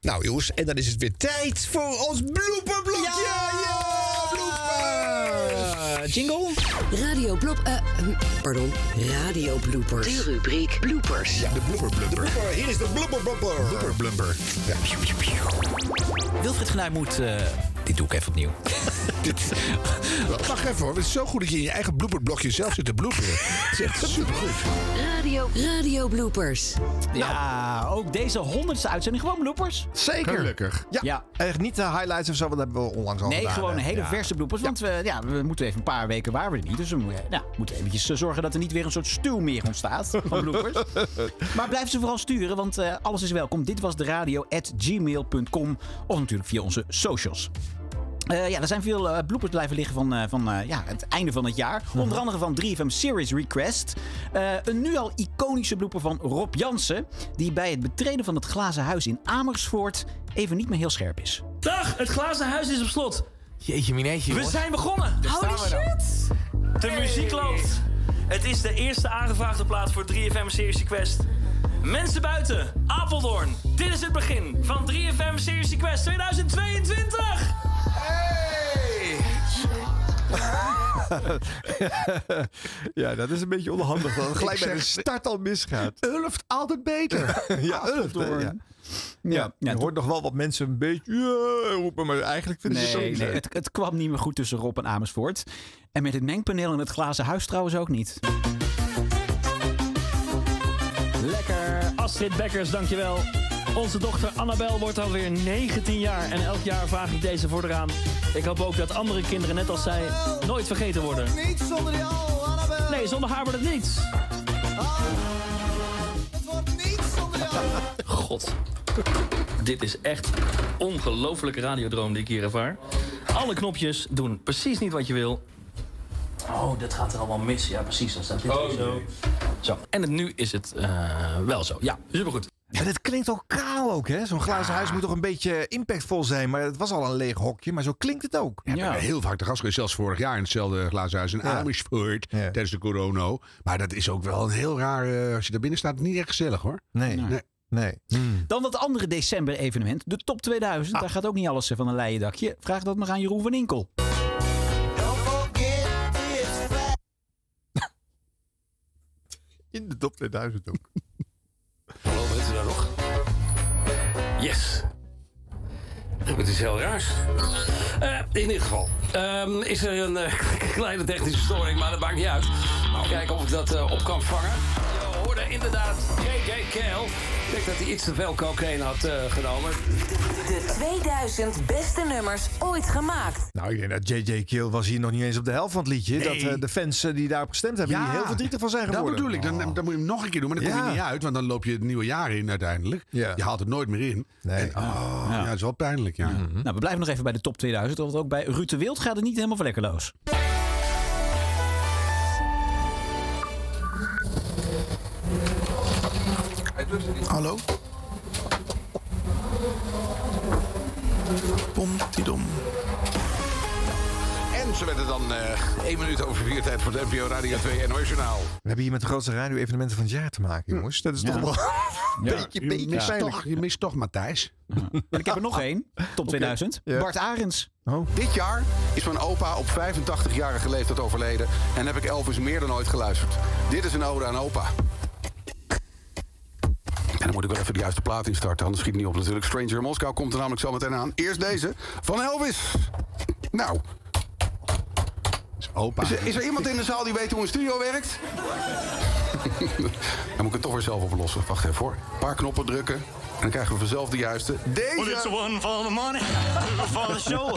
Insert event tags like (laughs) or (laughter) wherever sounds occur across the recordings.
Nou jongens, en dan is het weer tijd voor ons blooperblokje. Ja, ja, blooper. Uh, jingle? Radio blop... eh, hm, pardon, radio bloopers. De rubriek bloopers. Ja, de blooper blumper. Hier is de blooper blumper. Blooper blumper. Ja. Wilfried Genuij moet... eh, dit doe ik even opnieuw. Wacht even hoor, het is zo goed dat je in je eigen blooperblokje zelf zit te bloeperen. (laughs) Het is echt supergoed. Radio, radio bloopers. Ja, ook deze honderdste uitzending gewoon bloopers. Zeker. Gelukkig. Ja. Ja. Echt niet de highlights of zo, want dat hebben we onlangs al Nee, gedaan. gewoon een hè. hele Ja. verse bloopers. Want we, ja, we moeten even een paar weken waar we er niet. Dus we moeten, nou, we moeten eventjes eh, zorgen dat er niet weer een soort stuw meer ontstaat van bloopers. (laughs) maar blijf ze vooral sturen, want eh, alles is welkom. Dit was de radio at gmail.com of natuurlijk via onze socials. Eh, ja, er zijn veel eh, bloopers blijven liggen van, eh, van eh, ja, het einde van het jaar. Onder andere van 3FM Series Request. Eh, een nu al iconische blooper van Rob Jansen. Die bij het betreden van het glazen huis in Amersfoort even niet meer heel scherp is. Dag, het glazen huis is op slot. Jeetje, mineetje, We zijn begonnen. Holy shit. De muziek loopt. Het is de eerste aangevraagde plaat voor 3FM Series Request. Mensen buiten, Apeldoorn. Dit is het begin van 3FM Series Request 2022. (laughs) Ja, dat is een beetje onhandig dat gelijk bij de start al misgaat. Ulft altijd beter. (laughs) Ja, Ulft, hè, ja. Ja, ja, je hoort nog wel wat mensen een beetje ja, roepen, maar eigenlijk vinden ze Nee, het zo nee het, het kwam niet meer goed tussen Rob en Amersfoort. En met het mengpaneel in het glazen huis trouwens ook niet. Lekker. Astrid Bekkers, dankjewel. Onze dochter Annabel wordt alweer 19 jaar en elk jaar vraag ik deze voor haar aan. Ik hoop ook dat andere kinderen, net als zij, nooit vergeten worden. Niet zonder jou, Annabel. Nee, zonder haar wordt het niets. Het wordt niet zonder jou. God. Dit is echt ongelofelijke radiodroom die ik hier ervaar. Alle knopjes doen precies niet wat je wil. Oh, dat gaat er allemaal mis. Ja, precies. Dan staat dit Oh, zo. Zo. En het- nu is het eh, wel zo. Ja, supergoed. En het klinkt ook kaal ook, hè? Zo'n glazen huis moet toch een beetje impactvol zijn. Maar het was al een leeg hokje, maar zo klinkt het ook. Ja. Ben heel vaak te gast geweest, zelfs vorig jaar in hetzelfde glazen huis in Ja. Amersfoort. Ja. Tijdens de corona. Maar dat is ook wel een heel raar, eh, als je daar binnen staat, niet echt gezellig hoor. Nee, Nee. nee. Hmm. Dan dat andere december-evenement, de Top 2000. Daar gaat ook niet alles van een leien dakje. Vraag dat maar aan Jeroen van Inkel. In de top 2000 ook. (laughs) Hallo, bent u daar nog? Yes. Het is heel raars. Eh, in ieder geval. ehm, is er een eh, (laughs) kleine technische storing, maar dat maakt niet uit. Kijken of ik dat eh, op kan vangen. Hoorde inderdaad J.J. Kale. Ik denk dat hij iets te veel cocaïne had eh, genomen. De 2000 beste nummers ooit gemaakt. Nou, ik denk dat J.J. Kill was hier nog niet eens op de helft van het liedje. Nee. Dat eh, de fans eh, die daarop gestemd hebben, hier heel verdrietig van zijn Dat geworden. bedoel ik. Dan, dan moet je hem nog een keer doen. Maar dan kom Ja. je niet uit. Want dan loop je het nieuwe jaar in uiteindelijk. Ja. Je haalt het nooit meer in. Nee. En, oh, ja. dat is wel pijnlijk. Ja. Nou, we blijven nog even bij de Top 2000. Want ook bij Ruud de Wild gaat het niet helemaal vlekkeloos. Hallo? Pomtidom. En zo werd het dan eh 1 minuut over vier tijd voor de NPO Radio 2 NOS Journaal. We hebben hier met de grootste radio-evenementen van het jaar te maken, jongens. Dat is toch wel (laughs) een beetje, Je beetje mist, pijnlijk. toch, je mist toch Matthijs. (laughs) En ik heb er nog één. Top 2000. Ja. Bart Arends. Dit jaar is mijn opa op 85-jarige leeftijd overleden en heb ik Elvis meer dan ooit geluisterd. Dit is een ode aan opa. En dan moet ik wel even de juiste plaat instarten, anders schiet het niet op natuurlijk. Stranger in Moskou komt er namelijk zo meteen aan. Eerst deze van Elvis. Nou, is opa. is er, is er iemand in de zaal die weet hoe een studio werkt? (laughs) dan moet ik het toch weer zelf oplossen. Wacht even hoor. Een paar knoppen drukken. En dan krijgen we vanzelf de juiste. Deze. one for the money, for the show.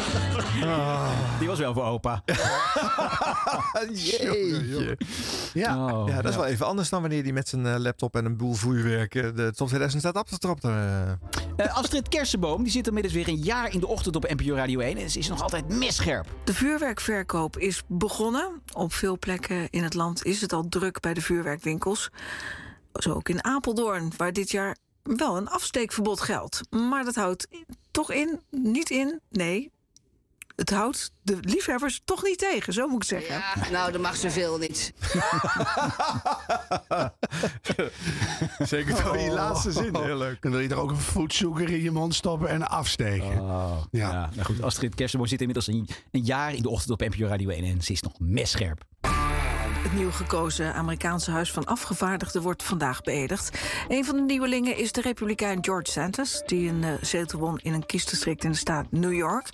Die was wel voor opa. (laughs) Jeetje. Ja, Oh, ja, dat is wel even anders dan wanneer hij met zijn eh, laptop en een boel voerwerk eh, de top 2000 staat op te trappen. eh. Eh, Astrid Kersenboom die zit inmiddels weer een jaar in de ochtend op NPO Radio 1. En ze is nog altijd misscherp. De vuurwerkverkoop is begonnen. Op veel plekken in het land is het al druk bij de vuurwerkwinkels. Zo ook in Apeldoorn, waar dit jaar wel een afsteekverbod geldt. Maar dat houdt toch in, niet in, nee. het houdt de liefhebbers toch niet tegen, zo moet ik zeggen. Ja, nou, dat mag zoveel niet. (laughs) Zeker toch die laatste zin. Heel leuk. Dan wil je toch ook een voetzoeker in je mond stoppen en afsteken. Oh, Ja. ja. Nou goed, Astrid Kersenboom zit inmiddels een, een jaar in de ochtend op NPO Radio 1 en ze is nog messcherp. Het nieuw gekozen Amerikaanse Huis van Afgevaardigden wordt vandaag beëdigd. Een van de nieuwelingen is de Republikein George Santos, die een eh, zetel won in een kiesdistrict in de staat New York.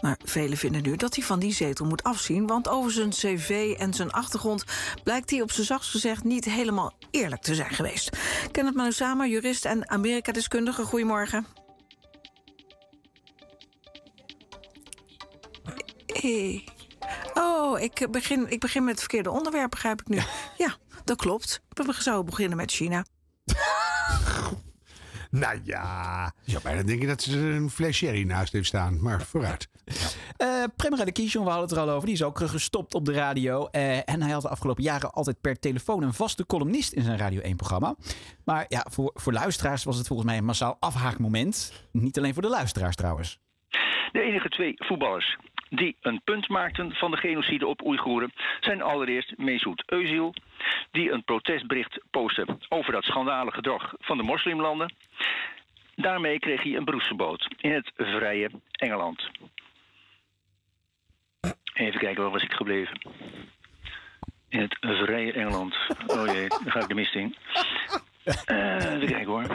Maar velen vinden nu dat hij van die zetel moet afzien, want over zijn cv en zijn achtergrond blijkt hij op zijn zachtst gezegd niet helemaal eerlijk te zijn geweest. Kenneth Manusama, jurist en Amerika-deskundige, goedemorgen. Hey. Oh, ik begin, ik begin met het verkeerde onderwerp, begrijp ik nu. Ja, dat klopt. We zouden beginnen met China. (laughs) Nou ja. Ja, bijna denk je dat ze er een fles sherry naast heeft staan. Maar vooruit. Eh Premier de Kiesjon, we hadden het er al over. Die is ook eh, gestopt op de radio. Eh, en hij had de afgelopen jaren altijd per telefoon een vaste columnist in zijn Radio 1-programma. Maar ja, voor, voor luisteraars was het volgens mij een massaal afhaakmoment. Niet alleen voor de luisteraars trouwens. De enige twee voetballers die een punt maakten van de genocide op Oeigoeren zijn allereerst Mesut Özil, die een protestbericht postte over dat schandalige gedrag van de moslimlanden. Daarmee kreeg hij een beroepsverbod in het vrije Engeland. Even kijken, waar was ik gebleven? In het vrije Engeland. Oh jee, daar ga ik de mist in. Eh, even kijken hoor.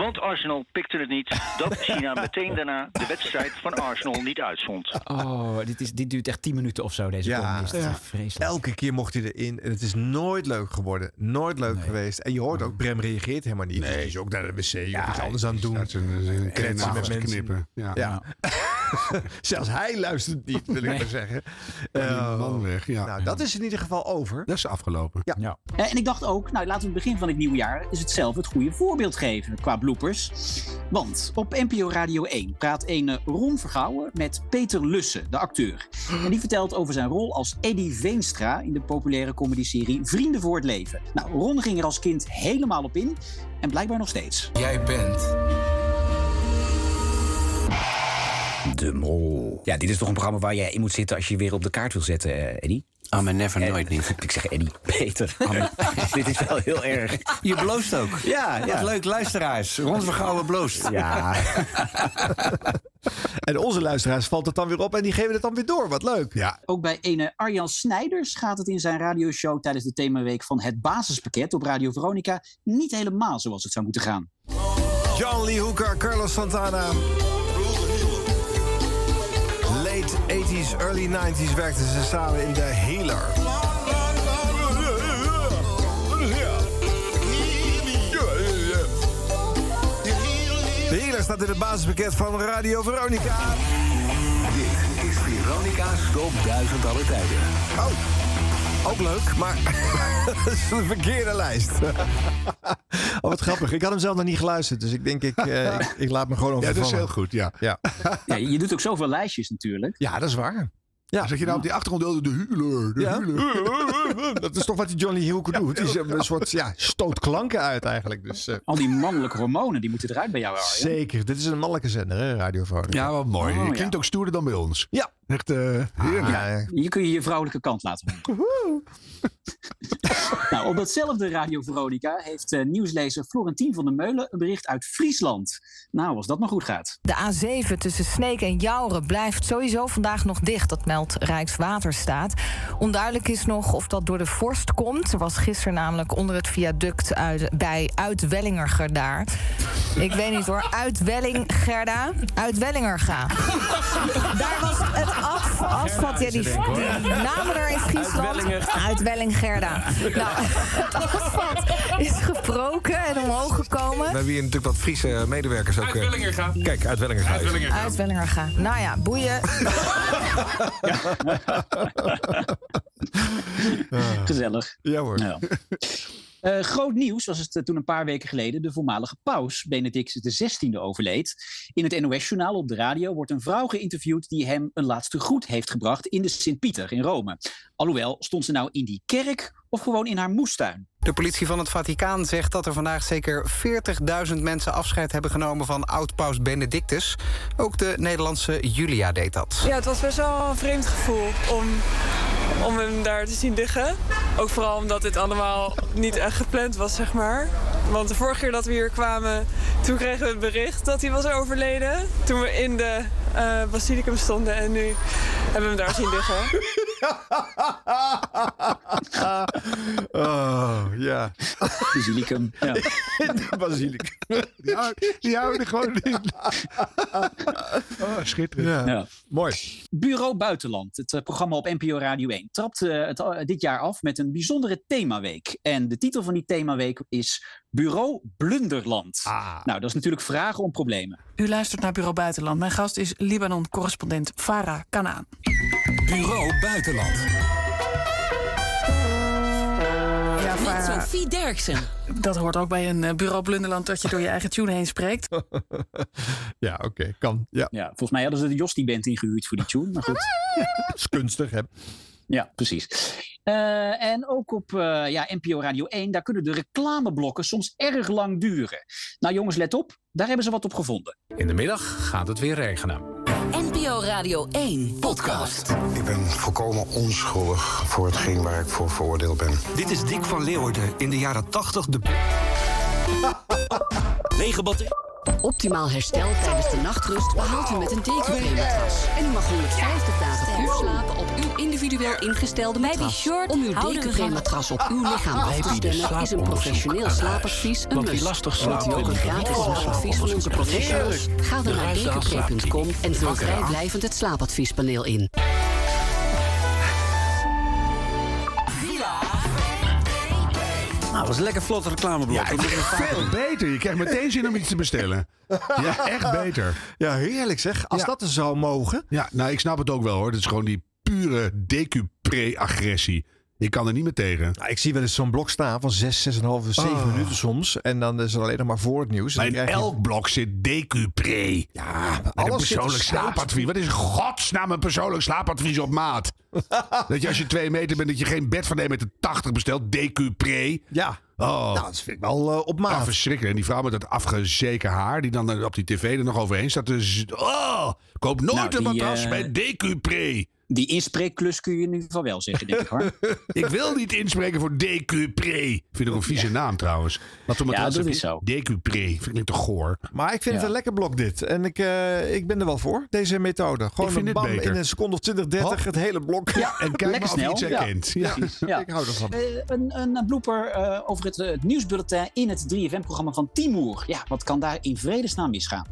Want Arsenal pikte het niet dat China meteen daarna de wedstrijd van Arsenal niet uitzond. Oh, dit, is, dit duurt echt 10 minuten of zo, deze Ja. Ja. Vreselijk. Elke keer mocht hij erin. En het is nooit leuk geworden. Nooit leuk geweest. En je hoort ook, Brem reageert helemaal niet. Nee. Hij is ook naar de wc of iets anders aan het doen. Een, een Kletsen kletsen met met mensen. knippen. Ja. Ja. (laughs) Zelfs hij luistert niet, wil ik Nee. maar zeggen. Man weg. Ja. Nou, dat is in ieder geval over. Dat is afgelopen. Ja. Ja. Eh, En ik dacht ook, nou laten we het begin van het nieuwe jaar is het zelf het goede voorbeeld geven qua bloopers. Want op NPO Radio 1 praat een Ron Vergouwen met Peter Lussen, de acteur. En die vertelt over zijn rol als Eddie Veenstra in de populaire comedyserie Vrienden voor het Leven. Nou, Ron ging er als kind helemaal op in en blijkbaar nog steeds. Jij bent De Mol. Ja, dit is toch een programma waar jij in moet zitten als je je weer op de kaart wil zetten, eh, Eddie? I'm never Eh, nooit niet. (laughs) Ik zeg Eddie, Peter. Amen. (laughs) dit is wel heel erg. Je bloost ook. Ja, ja. Wat leuk, luisteraars. Ron Vergouwen bloost. Ja. (laughs) En onze luisteraars valt het dan weer op en die geven het dan weer door. Wat leuk. Ja. Ook bij ene Arjan Snijders gaat het in zijn radioshow tijdens de themaweek van het basispakket op Radio Veronica niet helemaal zoals het zou moeten gaan. John Lee Hooker, Carlos Santana. 80s, early 90s werkten ze samen in The Healer. De Healer staat in het basispakket van Radio Veronica. Dit is Veronica's Top 1000 alle tijden. Oh, ook leuk, maar (laughs) dat is de verkeerde lijst. Oh, wat grappig. Ik had hem zelf nog niet geluisterd, dus ik denk ik, eh, ik, ik laat me gewoon Ja, overvallen. dat is heel goed. Ja. Ja. Ja, je doet ook zoveel lijstjes natuurlijk. ja, dat is waar. Ja. Zeg je nou op die achtergrond de huiler, de Ja. huiler. (laughs) Dat is toch wat die Johnny Hooker doet. Die is een soort ja, stoot klanken uit eigenlijk. Dus, eh, Al die mannelijke hormonen die moeten eruit bij jou, Arjan. zeker. Dit is een mannelijke zender, hè, Radio Veronica. Ja, wat mooi. Oh, je ja. klinkt ook stoerder dan bij ons. Ja. Echt eh heerlijk. Ja, Hier kun je je vrouwelijke kant laten horen. (laughs) (laughs) nou, op datzelfde Radio Veronica heeft eh, nieuwslezer Florentien van der Meulen een bericht uit Friesland. Nou, als dat maar goed gaat. De A7 tussen Sneek en Jouren blijft sowieso vandaag nog dicht. Dat meldt Rijkswaterstaat. Onduidelijk is nog of dat door de vorst komt. Er was gisteren namelijk onder het viaduct uit, bij Uitwellingerga Ik weet niet hoor. Uitwellingerda. Uitwellingerga. (laughs) Daar was het asfalt. Ja, die, die namen er in Friesland. Uitwellingerda. Nou, (laughs) het asfalt is gebroken en omhoog gekomen. We hebben hier natuurlijk wat Friese medewerkers ook. eh, Wellingerga. Kijk, uit Wellingerga. Uit Wellingerga. Nou ja, boeien. (laughs) Gezellig. Ja hoor. Ja. Eh, groot nieuws was het eh, toen een paar weken geleden de voormalige paus Benedictus XVI overleed. In het NOS-journaal op de radio wordt een vrouw geïnterviewd die hem een laatste groet heeft gebracht in de Sint-Pieter in Rome. Alhoewel, stond ze nou in die kerk of gewoon in haar moestuin? De politie van het Vaticaan zegt dat er vandaag zeker 40.000 mensen afscheid hebben genomen van oud-paus Benedictus. Ook de Nederlandse Julia deed dat. Ja, het was best wel een vreemd gevoel om, om hem daar te zien liggen. Ook vooral omdat dit allemaal niet echt gepland was, zeg maar. Want de vorige keer dat we hier kwamen, toen kregen we het bericht dat hij was overleden. Toen we in de eh basilicum stonden en nu hebben we hem daar zien liggen. (laughs) Oh, ja. Basilicum. Ja. de (laughs) basilicum. Die houden, die houden er gewoon in. (laughs) Oh, schitterend. Ja. Mooi. Bureau Buitenland, het eh, programma op NPO Radio 1, trapt eh, het, dit jaar af met een bijzondere themaweek. En de titel van die themaweek is Bureau Blunderland. Nou, dat is natuurlijk vragen om problemen. U luistert naar Bureau Buitenland. Mijn gast is Libanon-correspondent Farah Kanaan. Bureau Buitenland. Ja, Met Sophie Derksen. dat hoort ook bij een eh, Bureau Blunderland dat je door je eigen tune heen spreekt. (laughs) Ja, oké, kan. Ja. Ja, volgens mij hadden ze de Jostie Band ingehuurd voor die tune, maar goed. (laughs) Dat is kunstig, hè? Ja, precies. Eh, en ook op eh, ja, NPO Radio 1, daar kunnen de reclameblokken soms erg lang duren. Nou jongens, let op, daar hebben ze wat op gevonden. In de middag gaat het weer regenen. NPO Radio 1 podcast. Ik ben volkomen onschuldig voor hetgeen waar ik voor veroordeeld ben. Dit is Dick van Leeuwarden. In de jaren 80 de... (laughs) Lege Optimaal herstel tijdens de nachtrust behaalt u met een DQP-matras. En u mag 150 dagen puur slapen op individueel ingestelde matras. Om uw DQP-matras op uw lichaam af te stemmen is een professioneel slaapadvies een must. lastig u ook een gratis slaapadvies van onze professionals? Ga dan naar dqp.com en vul vrijblijvend het slaapadviespaneel in. Nou, dat was een lekker vlot reclameblok. Ja, het (laughs) veel beter. Je krijgt meteen zin om iets te bestellen. Ja, echt (laughs) beter. Ja, heerlijk zeg. Als Ja. dat er zou mogen. Ja, nou, ik snap het ook wel hoor. Dat is gewoon die pure decupre-agressie. Ik kan er niet meer tegen. Nou, ik zie wel eens zo'n blok staan van 6, 6,5, 7 Oh. minuten soms. En dan is er alleen nog maar voor het nieuws. Maar in krijg je- elk blok zit decupre. Ja, een alles zit persoonlijk er slaapadvies. Wat is in godsnaam een persoonlijk slaapadvies op maat? (laughs) dat je als je twee meter bent, dat je geen bed van 1,80 meter bestelt. Decupre. Ja. Oh. Nou, dat vind ik wel eh, op maat. Ah, verschrikkelijk. En die vrouw met dat afgezeken haar, die dan op die tv er nog overheen staat. Dus, oh, koop nooit Nou, een matras eh, bij Decupre. Die inspreekklus kun je in ieder geval wel zeggen, denk ik hoor. (laughs) Ik wil niet inspreken voor Decupre. Vind ik een vieze naam trouwens. Ja, dat is zo. Decupre. Vind ik te goor. Maar ik vind het een lekker blok dit. En ik, eh, ik ben er wel voor, deze methode. Gewoon Ik vind een bam beter. in een seconde of 20, 30, Hop. het hele blok. Ja, En kijk lekker maar of je snel. iets herkent. Ja. Ja. Ik hou ervan. Eh, een, een blooper eh, over het, het nieuwsbulletin in het 3FM-programma van Timur. Ja, wat kan daar in vredesnaam misgaan?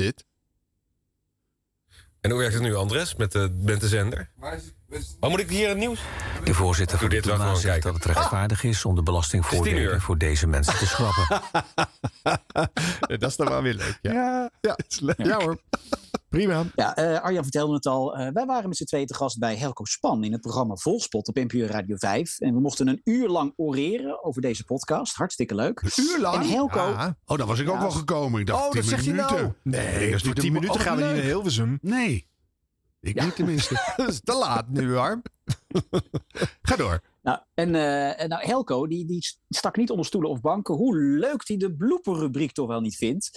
Dit. En hoe werkt het nu, Andres, met de, met de zender? Maar moet ik hier het nieuws? De voorzitter van de Puma gewoon zegt kijken. dat het rechtvaardig is om de belastingvoordelen voor deze mensen te schrappen. (laughs) dat is dan wel weer leuk. Ja, Ja. ja. is leuk. ja hoor. Prima. Ja, eh, Arjan vertelde het al. eh, wij waren met z'n tweeën te gast bij Helco Span in het programma Volspot op NPO Radio 5. En we mochten een uur lang oreren over deze podcast. Hartstikke leuk. Een uur lang? En Helco... Ah. Oh, dan was ik ook Ja. wel gekomen. Ik dacht, Oh, 10 dat zeg je minuten. nou. Nee, dat is voor niet 10 een- minuten oh, gaan we niet naar Hilversum. Nee. Ik niet tenminste. (laughs) Dat is te laat nu, hoor. (laughs) Ga door. Nou, en eh, en nou, Helco die, die stak niet onder stoelen of banken hoe leuk hij de blooperrubriek toch wel niet vindt.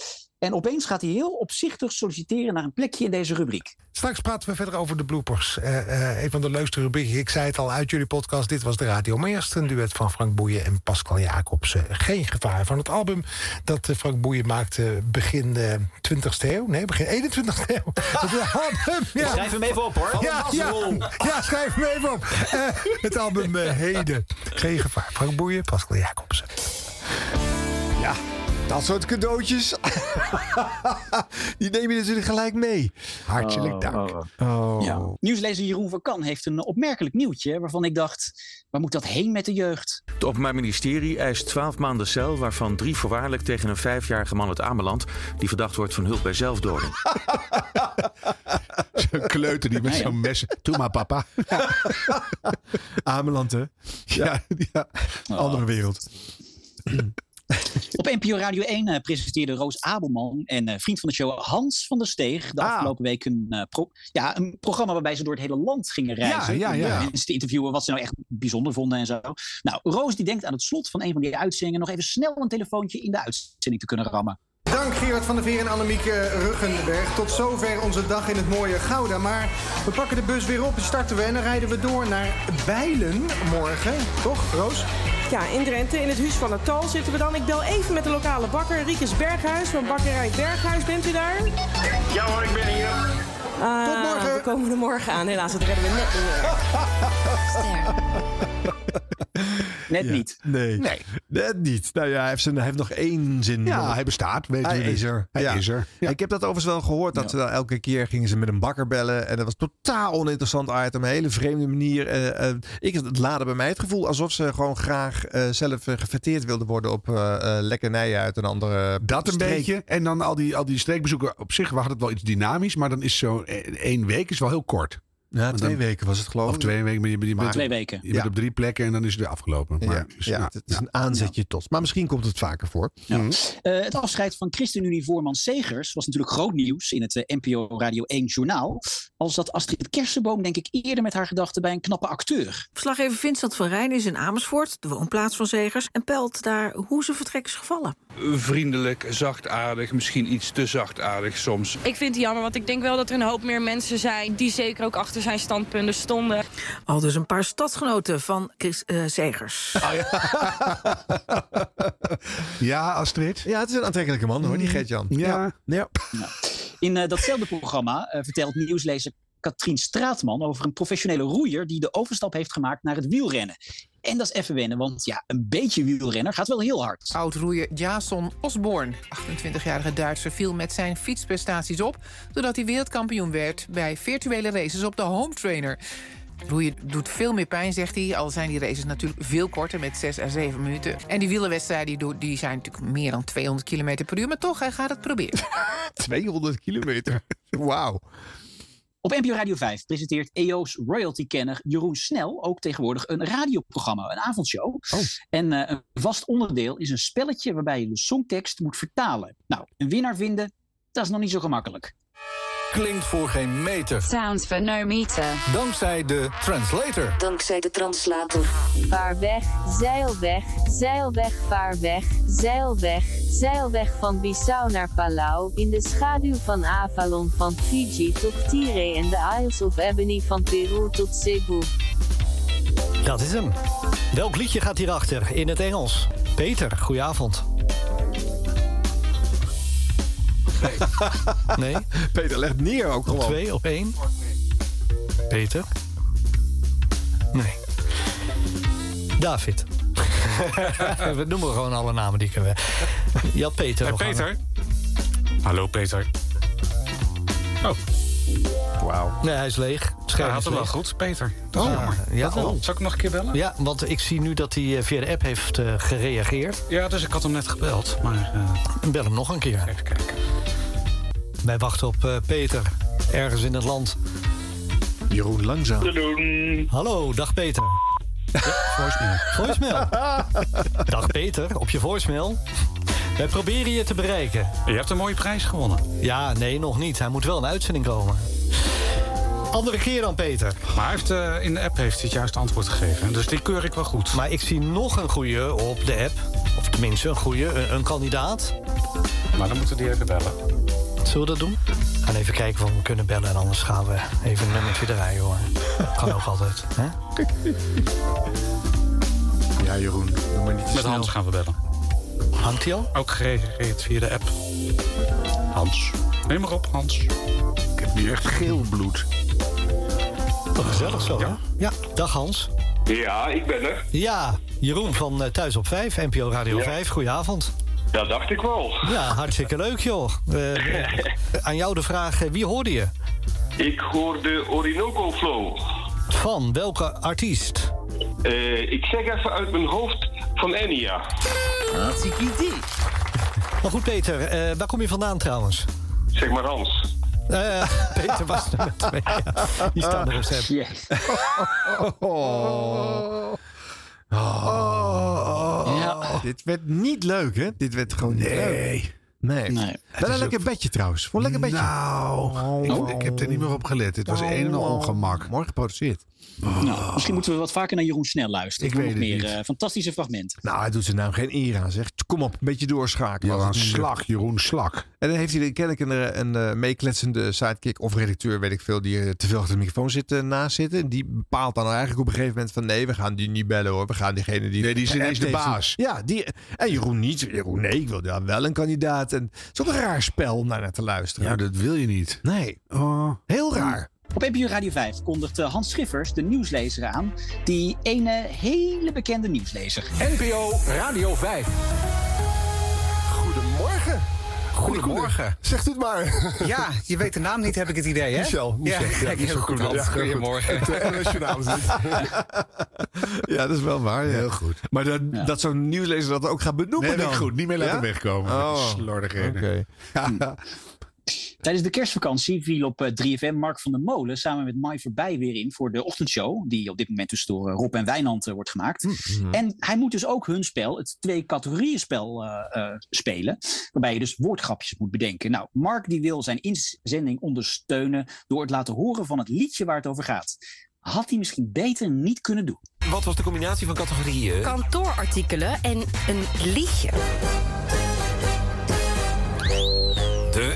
En opeens gaat hij heel opzichtig solliciteren naar een plekje in deze rubriek. Straks praten we verder over de bloopers. Eh, eh, een van de leukste rubrieken. Ik zei het al uit jullie podcast. Dit was de radio. Maar eerst een duet van Frank Boeien en Pascal Jacobs. Eh, Geen gevaar. Van het album dat Frank Boeien maakte begin de 20ste eeuw. Nee, begin 21ste eeuw. (laughs) Album, ja. Schrijf hem even op hoor. Ja, ja, ja, schrijf hem even op. Eh, het album Heden. Geen gevaar. Frank Boeien, Pascal Jacobs. Ja, dat soort cadeautjes. (laughs) Die neem je natuurlijk gelijk mee. Hartelijk Oh, dank. oh, Oh. Ja. Nieuwslezer Jeroen van Kan heeft een opmerkelijk nieuwtje waarvan ik dacht, waar moet dat heen met de jeugd? Het Openbaar Ministerie eist 12 maanden cel, waarvan drie voorwaardelijk tegen een vijfjarige man uit Ameland die verdacht wordt van hulp bij zelfdoding. (laughs) Zo'n kleuter die met Ja, ja. zo'n mes... Doe maar, papa. (laughs) Ameland, hè? Ja, ja. Andere wereld. (laughs) Op NPO Radio 1 eh, presenteerde Roos Abelman en eh, vriend van de show Hans van der Steeg de afgelopen week een, eh, pro- ja, een programma waarbij ze door het hele land gingen reizen. ja, om, ja. eh, mensen te interviewen wat ze nou echt bijzonder vonden en zo. Nou, Roos die denkt aan het slot van een van die uitzendingen nog even snel een telefoontje in de uitzending te kunnen rammen. Dank Gerard van der Veer en Annemieke Ruggenberg. Tot zover onze dag in het mooie Gouda. Maar we pakken de bus weer op, starten we en dan rijden we door naar Bijlen morgen. Toch, Roos? Ja, in Drenthe, in het Huis van het Tal zitten we dan. Ik bel even met de lokale bakker, Riekes Berghuis van Bakkerij Berghuis. Bent u daar? Ja hoor, ik ben hier. Tot morgen. We komen er morgen aan. Helaas, dat redden we net niet meer. (laughs) Net niet. Nee. Net niet. Nou ja, hij heeft, zijn, hij heeft nog één zin. Ja, nog. hij bestaat. Weten Hij is er. Hij Ja. is er. Ik heb dat overigens wel gehoord. Dat ze dan elke keer gingen ze met een bakker bellen. En dat was totaal oninteressant item. Een hele vreemde manier. Eh, eh, ik, het laadde bij mij het gevoel alsof ze gewoon graag eh, zelf gefeteerd wilden worden op lekkernijen uit een andere Dat een beetje. En dan al die, al die streekbezoeken. Op zich had het wel iets dynamisch. Maar dan is zo één week is wel heel kort. Ja, Want twee dan- weken was het geloof ik. Of twee weken. Maar je, je bent, Twee weken. Je bent op drie plekken en dan is het weer afgelopen. Maar, Ja, dus, ja, nou, het is een aanzetje tot. Maar misschien komt het vaker voor. Ja. Eh, het afscheid van ChristenUnie-voorman Segers was natuurlijk groot nieuws in het eh, NPO Radio 1 journaal. Als dat Astrid Kersenboom, denk ik, eerder met haar gedachten bij een knappe acteur. Verslaggever Vincent van Rijn is in Amersfoort, de woonplaats van Zegers, en pelt daar hoe zijn vertrek is gevallen. Vriendelijk, zachtaardig, misschien iets te zachtaardig soms. Ik vind het jammer, want ik denk wel dat er een hoop meer mensen zijn die zeker ook achter zijn standpunten stonden. Al dus een paar stadsgenoten van Chris eh, Zegers. (laughs) Ja, Astrid. Ja, het is een aantrekkelijke man hoor, die Geert-Jan. Ja. ja. In eh, datzelfde programma eh, vertelt nieuwslezer Katrien Straatman over een professionele roeier die de overstap heeft gemaakt naar het wielrennen. En dat is even wennen, want ja, een beetje wielrenner gaat wel heel hard. Oud-roeier Jason Osborne, 28-jarige Duitser, viel met zijn fietsprestaties op... doordat hij wereldkampioen werd bij virtuele races op de home trainer. Roeien doet veel meer pijn, zegt hij. Al zijn die races natuurlijk veel korter, met 6 à 7 minuten. En die wielerwedstrijden die, zijn natuurlijk meer dan 200 km per uur. Maar toch, hij gaat het proberen. (laughs) 200 kilometer. Wauw. Op NPO Radio 5 presenteert EO's royalty-kenner Jeroen Snel ook tegenwoordig een radioprogramma, een avondshow. En eh, een vast onderdeel is een spelletje waarbij je de songtekst moet vertalen. Nou, een winnaar vinden, dat is nog niet zo gemakkelijk. Klinkt voor geen meter. Sounds for no meter. Dankzij de translator. Dankzij de translator. Vaar weg, zeil weg, zeil weg, vaar weg, zeil weg, zeil weg van Bissau naar Palau, in de schaduw van Avalon van Fiji tot Tiree en de Isles of Ebony van Peru tot Cebu. Dat is hem. Welk liedje gaat hierachter in het Engels? Peter, goedenavond. Nee? (laughs) Peter legt neer ook Op gewoon. twee, op één. Peter? Nee. David. (laughs) We noemen gewoon alle namen die kunnen. Je had Peter nog Peter? hangen. Hallo Peter. Oh. Wauw. Nee, hij is leeg. Het Ja, scherm had is het wel goed, Peter. Oh, ja, Dat wel. oh. Zal ik nog een keer bellen? Ja, want ik zie nu dat hij eh, via de app heeft eh, gereageerd. Ja, dus ik had hem net gebeld. Maar, En bel hem nog een keer. Even kijken. Wij wachten op eh, Peter, ergens in het land. Jeroen Langzaam. Hallo, dag Peter. Ja, voicemail. (laughs) Voicemail. (laughs) dag Peter, op je voicemail. Wij proberen je te bereiken. Je hebt een mooie prijs gewonnen. Ja, nee, nog niet. Hij moet wel een uitzending komen. Andere keer dan, Peter. Maar hij heeft, eh, in de app heeft hij het juiste antwoord gegeven. Dus die keur ik wel goed. Maar ik zie nog een goede op de app. Of tenminste, een goede, een, een kandidaat. Maar dan moeten we die even bellen. Zullen we dat doen? We gaan even kijken of we kunnen bellen. En anders gaan we even een nummertje draaien, hoor. Kan ook altijd. Hè? Ja, Jeroen. Doe maar niet te Met snel. Hans gaan we bellen. Hangt hij al? Ook gereageerd via de app. Hans. Neem maar op, Hans. Ik heb nu echt geel bloed. Wat gezellig zo, hè? Ja, dag Hans. Ja, ik ben er. Ja, Jeroen van eh, Thuis op 5, NPO Radio Ja. 5. Goedenavond. Dat dacht ik wel. Ja, hartstikke leuk, joh. Eh, eh, aan jou de vraag, eh, wie hoorde je? Ik hoorde Orinoco Flow. Van welke artiest? Eh, ik zeg even uit mijn hoofd van Enya. Maar goed, Peter, eh, waar kom je vandaan trouwens? Zeg maar Hans. Eh, (laughs) Peter was er met twee. ja. Die staan er op zijn. Oh. Oh. Dit werd niet leuk, hè? Dit werd gewoon niet leuk. Nee. Het Wel een lekker ook- bedje trouwens. Vond een lekker bedje. Nou, ik, ik heb er niet meer op gelet. Het was een en al ongemak. Mooi geproduceerd. Nou, misschien moeten we wat vaker naar Jeroen Snel luisteren. Ik Voor weet nog het meer niet. eh, fantastische fragmenten. Nou, hij doet zijn naam geen eer aan. Zegt, kom op, een beetje doorschakelen. Lukt. Slak, Jeroen Slak. En dan heeft hij kennelijk een, een, eh, meekletsende sidekick of redacteur, weet ik veel, die eh, te veel achter de microfoon zit eh, naast zitten. En die bepaalt dan eigenlijk op een gegeven moment van nee, we gaan die niet bellen hoor. We gaan diegene die... Nee, die is ineens de baas. Ja, die, en Jeroen niet. Jeroen nee, ik wil dan wel een kandidaat. En het is ook een raar spel om daar naar te luisteren. Ja, dat wil je niet. Nee, Oh. heel raar. Op NPO Radio 5 kondigt eh, Hans Schiffers, de nieuwslezer, aan. Die ene hele bekende nieuwslezer. NPO Radio 5. Goedemorgen. Goedemorgen. Zegt u het maar. (laughs) Ja, je weet de naam niet, heb ik het idee, hè? Michel. Michel. Ja, (laughs) goed, Hans. Ja, heel goed. Goedemorgen. Het. (laughs) Ja, dat is wel waar. Ja. Heel goed. Maar dat, dat zo'n nieuwslezer dat ook gaat benoemen Nee, dan. goed. Niet meer laten Ja? wegkomen. Oh, Slordigheden. oké. Ja. Tijdens de kerstvakantie viel op eh, 3FM Mark van der Molen samen met Mai voorbij weer in voor de ochtendshow. Die op dit moment dus door eh, Rob en Wijnand eh, wordt gemaakt. Mhm. En hij moet dus ook hun spel, het twee categorieën spel, eh, eh, spelen. Waarbij je dus woordgrapjes moet bedenken. Nou, Mark die wil zijn inzending ondersteunen door het laten horen van het liedje waar het over gaat. Had hij misschien beter niet kunnen doen. Wat was de combinatie van categorieën? Kantoorartikelen en een liedje.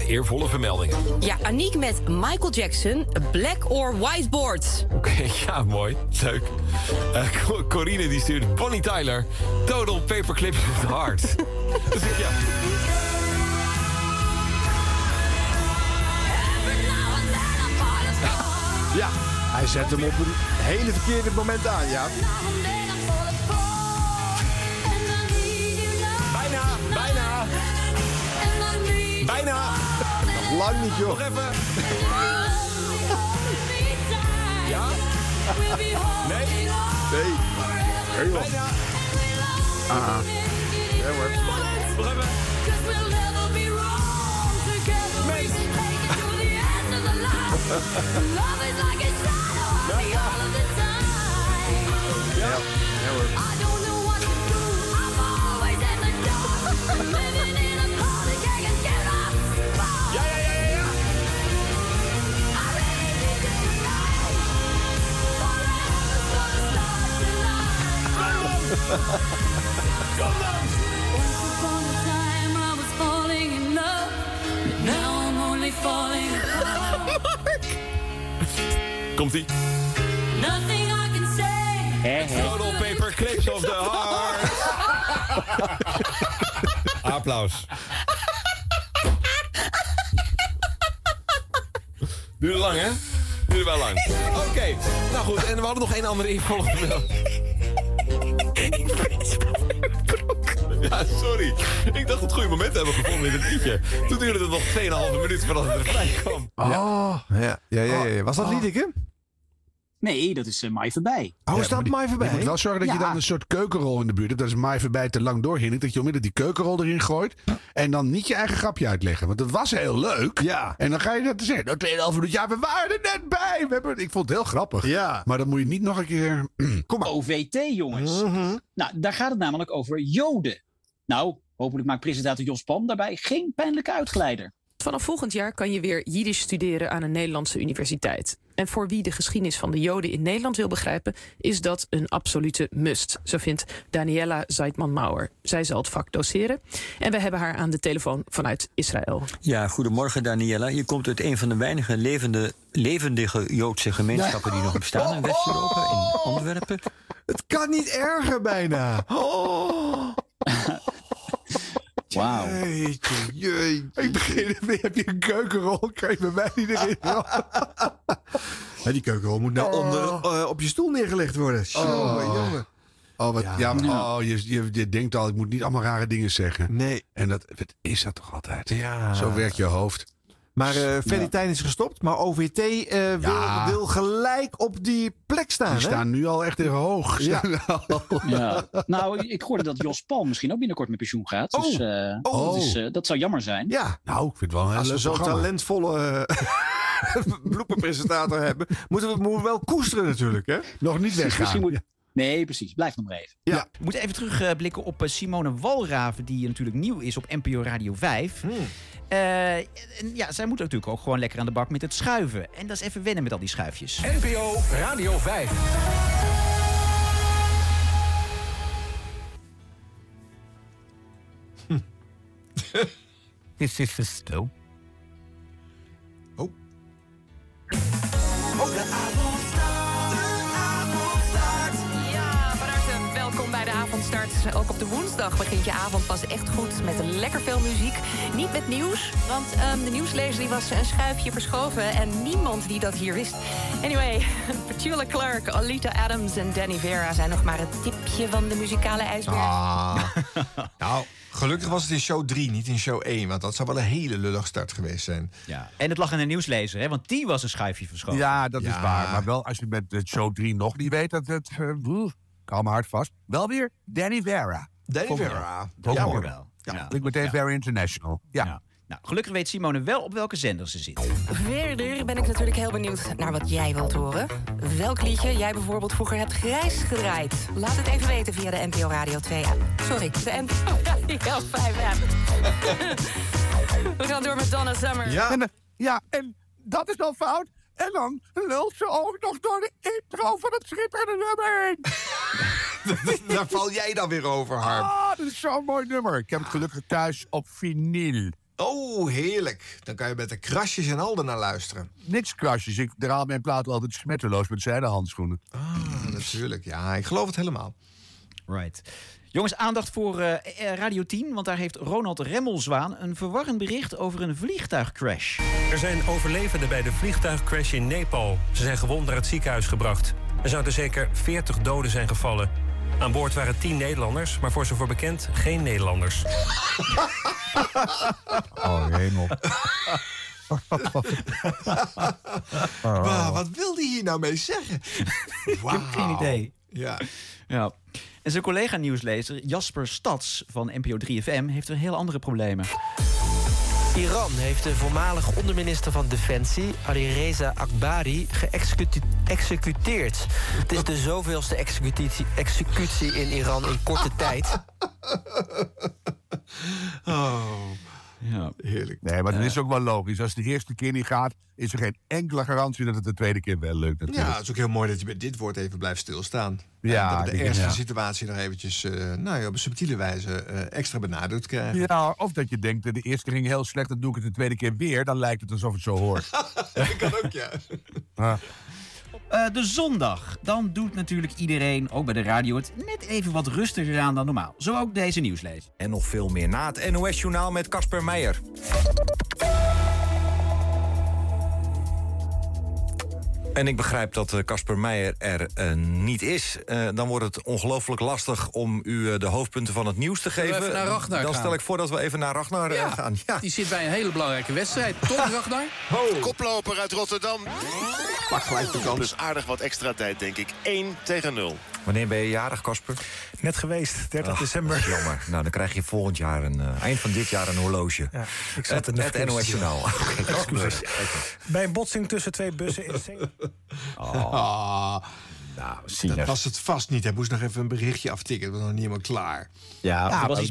Eervolle vermeldingen. Ja, Aniek met Michael Jackson, Black or Whiteboard. Oké, (laughs) ja, mooi. Leuk. Eh, Co- Corine die stuurt Bonnie Tyler. Total Paperclip of the Heart. (laughs) dus ik, ja. Ja, hij zet hem op een hele verkeerde moment aan, ja. Bijna, bijna. Bijna. Lang niet, joh. Nog even. Ja? Nee? Nee. Nee, joh. Bijna. Ah. Ja, hoor. Nog even. (laughs) Ja, ja hoor. Applaus. Duurde lang, hè? Duurde wel lang. Oké, nou goed. En we hadden nog één andere involgende. (laughs) Ja, sorry. Ik dacht het goede moment hebben gevonden in het liedje. Toen duurde het nog 2,5 minuten voordat het erbij kwam. Oh. Ja, ja, ja, ja, ja. Was dat Liedeke? Nee, dat is uh, Mai voorbij. Oh, is dat Mai voorbij? Je moet wel zorgen dat je dan een soort keukenrol in de buurt hebt. Dat is Mai voorbij te lang doorhinnikt. Dat je onmiddellijk die keukenrol erin gooit. En dan niet je eigen grapje uitleggen. Want dat was heel leuk. Ja. En dan ga je dat zeggen. Nou, 2,5 minuut. Ja, we waren er net bij. We hebben, ik vond het heel grappig. Ja. Maar dan moet je niet nog een keer... (clears throat) Kom maar. OVT, jongens. Nou, daar gaat het namelijk over Joden. Nou, hopelijk maakt presentator Jos Pan daarbij geen pijnlijke uitgeleider. Vanaf volgend jaar kan je weer Jiddisch studeren aan een Nederlandse universiteit. En voor wie de geschiedenis van de Joden in Nederland wil begrijpen, is dat een absolute must. Zo vindt Daniela Zeitman-Mauer. Zij zal het vak doseren. En we hebben haar aan de telefoon vanuit Israël. Ja, goedemorgen Daniela. Je komt uit een van de weinige levende, levendige Joodse gemeenschappen die nog bestaan in West-Europa, in Antwerpen. Het kan niet erger bijna. Oh. (laughs) Wauw. Jeetje, jeetje. Ik begin weer. Heb je een keukenrol? Kan je bij mij niet erin? Ja, (laughs) die keukenrol moet nou onder, eh, op je stoel neergelegd worden. Jongen, jongen. Oh, wat, Ja. ja, maar, Ja. oh je, je, je denkt al, ik moet niet allemaal rare dingen zeggen. Nee. En dat, dat is dat toch altijd? Ja. Zo werkt je hoofd. Maar eh Freddy Tijn is gestopt, maar OVT eh, wil, Ja. wil gelijk op die plek staan. Die hè? staan nu al echt in hoog. (laughs) Ja. Ja. Nou, ik hoorde dat Jos Palm misschien ook binnenkort met pensioen gaat. Dus, Oh. eh, Oh. dus, eh, dat zou jammer zijn. Ja. Nou, ik vind het wel een Als we zo'n talentvolle (laughs) bloepenpresentator hebben, moeten we, moeten we wel koesteren natuurlijk. Hè? Nog niet Misschien weggaan. moet... Nee, precies. Blijf nog maar even. Ja. We moeten even terugblikken op eh, Simone Walraven, die natuurlijk nieuw is op NPO Radio 5. Hmm. Eh, en ja, zij moet natuurlijk ook gewoon lekker aan de bak met het schuiven. En dat is even wennen met al die schuifjes. NPO Radio 5. This is the stil. Oh. Ja, avondstart. Ook op de woensdag begint je avond pas echt goed met lekker veel muziek. Niet met nieuws, want ehm, de nieuwslezer die was een schuifje verschoven... en niemand die dat hier wist. Anyway, (laughs) Petula Clark, Alita Adams en Danny Vera... zijn nog maar het tipje van de muzikale ijsberg. Ah. (laughs) nou, gelukkig was het in show 3, niet in show 1. Want dat zou wel een hele lullig start geweest zijn. Ja. En het lag aan de nieuwslezer, hè, want die was een schuifje verschoven. Ja, dat is waar. Maar wel, als je met de show 3 nog niet weet dat het... eh, Hou me hard vast. Wel weer Danny Vera. Danny Vera. wel. Ja, hoor mooi. wel. Ja, Ja. ik meteen Vera International. Ja. Ja. Nou, gelukkig weet Simone wel op welke zender ze zit. Verder ben ik natuurlijk heel benieuwd naar wat jij wilt horen. Welk liedje jij bijvoorbeeld vroeger hebt grijs gedraaid? Laat het even weten via de NPO Radio 2 app. Sorry, de NPO Radio 5 app. We gaan door met Donna Summer. Ja. En, eh, ja, en dat is al fout. En dan lult ze ook nog door de intro van het schitterende nummer heen. (laughs) Daar val jij dan weer over, Harm. Ah, dat is zo'n mooi nummer. Ik heb het gelukkig thuis op vinyl. Oh, heerlijk. Dan kan je met de krasjes en al naar luisteren. Niks krasjes. Ik draal mijn plaat altijd smetteloos met zijde handschoenen. Ah, natuurlijk. Ja, ik geloof het helemaal. Right. Jongens, aandacht voor eh, eh, Radio 10, want daar heeft Ronald Remmelswaan een verwarrend bericht over een vliegtuigcrash. Er zijn overlevenden bij de vliegtuigcrash in Nepal. Ze zijn gewond naar het ziekenhuis gebracht. Er zouden zeker 40 doden zijn gevallen. Aan boord waren 10 Nederlanders, maar voor zover bekend geen Nederlanders. (laughs) Oh, hemel. (laughs) Wat wil hij hier nou mee zeggen? Ik heb geen idee. Ja. (laughs) Ja. En zijn collega-nieuwslezer Jasper Stads van NPO 3FM heeft er heel andere problemen. Iran heeft de voormalige onderminister van Defensie, Alireza Akbari, geëxecuteerd. Het is de zoveelste executie, executie in Iran in korte (laughs) tijd. Oh, Ja. heerlijk. Nee, maar dat is ook wel logisch. Als het de eerste keer niet gaat, is er geen enkele garantie dat het de tweede keer wel lukt. Ja, Natuurlijk. het is ook heel mooi dat je bij dit woord even blijft stilstaan. Ja, en dat we de ja. situatie nog eventjes eh, nou ja, op een subtiele wijze eh, extra benadrukt krijgen. Ja, of dat je denkt, de eerste ging heel slecht, dan doe ik het de tweede keer weer. Dan lijkt het alsof het zo hoort. (laughs) dat kan ook, ja. Eh, de zondag. Dan doet natuurlijk iedereen, ook bij de radio, het net even wat rustiger aan dan normaal. Zo ook deze nieuwslezer. En nog veel meer na het NOS-journaal met Casper Meijer. En ik begrijp dat eh, Casper Meijer er eh, niet is. Eh, dan wordt het ongelooflijk lastig om u eh, de hoofdpunten van het nieuws te geven. even naar Ragnar dan gaan? stel ik voor dat we even naar Ragnar eh, gaan. Ja. Die zit bij een hele belangrijke wedstrijd. Toch, (laughs) Ragnar? Koploper uit Rotterdam. Pak gelijk de kans. Dus aardig wat extra tijd, denk ik. 1 tegen 0. Wanneer ben je jarig, Casper? Net geweest, 30 Ach, december. Jammer. Nou, dan krijg je volgend jaar, een, eh, eind van dit jaar, een horloge. Ja, ik zat het in de het studio. (laughs) Excuses. (laughs) Bij een botsing tussen twee bussen in Zee. Ah, nou, dat was het vast niet. Hij moest nog even een berichtje aftikken. Het was nog niet helemaal klaar. Ja, was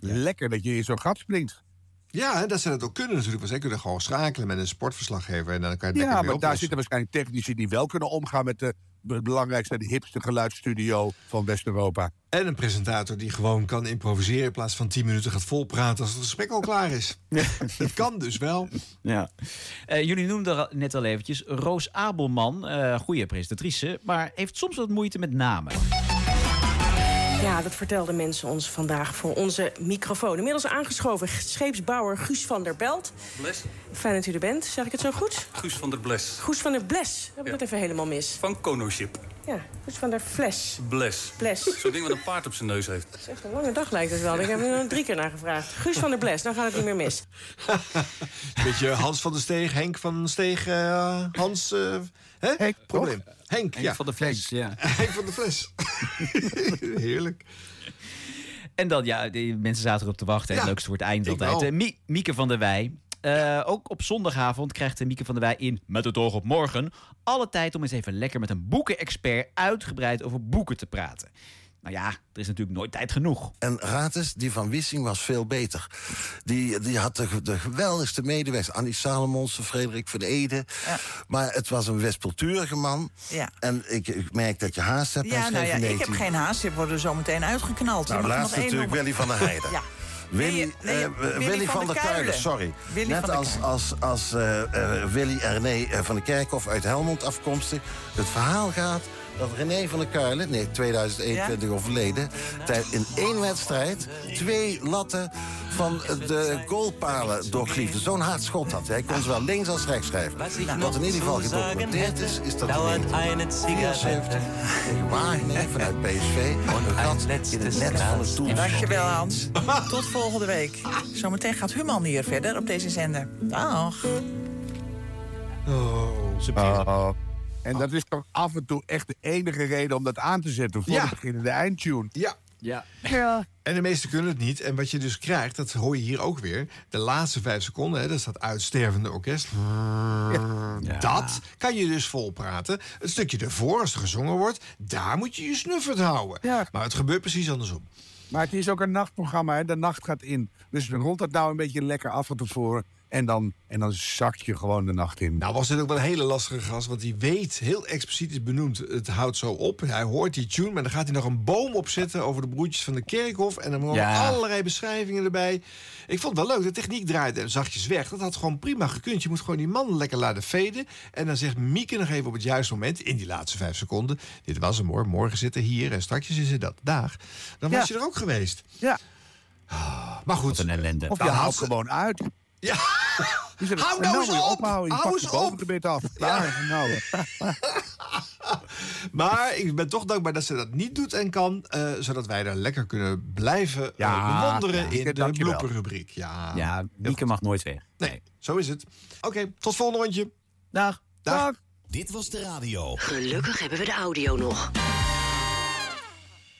lekker dat je in zo'n gat springt. Ja, hè, dat ze dat ook kunnen natuurlijk. Want zij kunnen gewoon schakelen met een sportverslaggever. En dan kan je Ja, maar daar zitten waarschijnlijk technici die wel kunnen omgaan met de be- belangrijkste en de hipste geluidsstudio van West-Europa. En een presentator die gewoon kan improviseren... in plaats van 10 minuten gaat volpraten als het gesprek al klaar is. (laughs) dat kan dus wel. Ja. Eh, jullie noemden net al eventjes Roos Abelman, eh goede presentatrice, maar heeft soms wat moeite met namen. Ja, dat vertelden mensen ons vandaag voor onze microfoon. Inmiddels aangeschoven scheepsbouwer Guus van der Belt. Bles? Fijn dat u er bent. Zeg ik het zo goed? Guus van der Bles. Guus van der Bles. Heb ik Ja. het even helemaal mis? Van Konoship. Ja, Guus van der Fles. Bles. Bles. Zo'n ding wat een paard op zijn neus heeft. Het is echt een lange dag lijkt het wel. Ik heb er drie keer naar gevraagd. Guus van der Bles, dan gaat het niet meer mis. (laughs) Beetje Hans van der Steeg, Henk van der Steeg, eh, Hans... eh hè? Henk, Probleem. Henk, Henk ja. van de Fles, ja. (laughs) Henk van de Fles. (laughs) Heerlijk. En dan, ja, die mensen zaten erop te wachten. Het Ja, leukste voor het eind altijd. Eh, Mie- Mieke van der Wij. Eh, ook op zondagavond krijgt Mieke van der Wij in Met het oog op morgen... alle tijd om eens even lekker met een boekenexpert... uitgebreid over boeken te praten. Nou ja, er is natuurlijk nooit tijd genoeg. En raad eens, die van Wissing was veel beter. Die, die had de, de geweldigste medewerkers. Annie Salomons, Frederik van Ede. Maar het was een wispelturige man. Ja. En ik, ik merk dat je haast hebt. Ja, nou ja, ik heb 19. geen haast. Je wordt er zo meteen uitgeknald. Nou, één natuurlijk. Willy van der Heijden. (laughs) Ja. Willy, Nee, nee, eh, Willy Willy van van der Kuilen, Kuilen. sorry. Willy Net als, als, als eh, eh, Willy eh, van der Kerkhof uit Helmond afkomstig. Het verhaal gaat dat René van der Kuilen, nee, 2021 overleden... tijd in één wedstrijd twee latten van de goalpalen doorkliefde. Zo'n hard schot had hij. Hij kon zowel links als rechts schrijven. Wat in ieder geval gedocumenteerd is, is dat hij in 1974 tegen Wageningen vanuit PSV... een gat in het net van het doel Dankjewel, Hans. Tot volgende week. Zometeen gaat Human hier verder op deze zender. Dag. Oh. En dat is toch af en toe echt de enige reden om dat aan te zetten voor Ja. de beginnende eindtune. Ja. Ja. ja. En de meesten kunnen het niet. En wat je dus krijgt, dat hoor je hier ook weer. De laatste vijf seconden, hè, dat is dat uitstervende orkest. Dat kan je dus volpraten. Het stukje ervoor, als er gezongen wordt, daar moet je je snuffert houden. Maar het gebeurt precies andersom. Maar het is ook een nachtprogramma, hè? de nacht gaat in. Dus rond het nou een beetje lekker af van tevoren. En dan, en dan zak je gewoon de nacht in. Nou was dit ook wel een hele lastige gast, want hij weet, heel expliciet is benoemd, het houdt zo op. Hij hoort die tune, maar dan gaat hij nog een boom opzetten over de broertjes van de Kerkhof. En dan Ja. allerlei beschrijvingen erbij. Ik vond het wel leuk, de techniek draaide en zachtjes weg. Dat had gewoon prima gekund. Je moet gewoon die man lekker laten veden. En dan zegt Mieke nog even op het juiste moment, in die laatste vijf seconden. Dit was hem hoor, morgen zitten hier en straks is het dat. Dag. Dan was je er ook geweest. Ja. Maar goed. een ellende. Of je haalt gewoon uit. Ja. (laughs) Zegt, Hou nou eens op! ophouden. Je Hou eens de op! bovengebit af. Klaar. Nou. (laughs) Maar ik ben toch dankbaar dat ze dat niet doet en kan. eh, zodat wij daar lekker kunnen blijven eh, Ja, bewonderen ja, in de dankjewel. blooperrubriek. Ja, Ja, Mieke mag nooit weg. nee, zo is het. Oké, tot volgende rondje. Dag. Dag. Dit was de radio. Gelukkig hebben we de audio nog.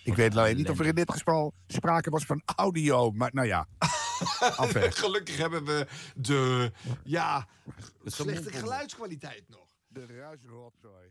Ik weet alleen niet of er in dit geval sprake was van audio. Maar nou ja. (laughs) Afweg. Gelukkig hebben we de ja, slechte geluidskwaliteit nog. De ruisrotzooi.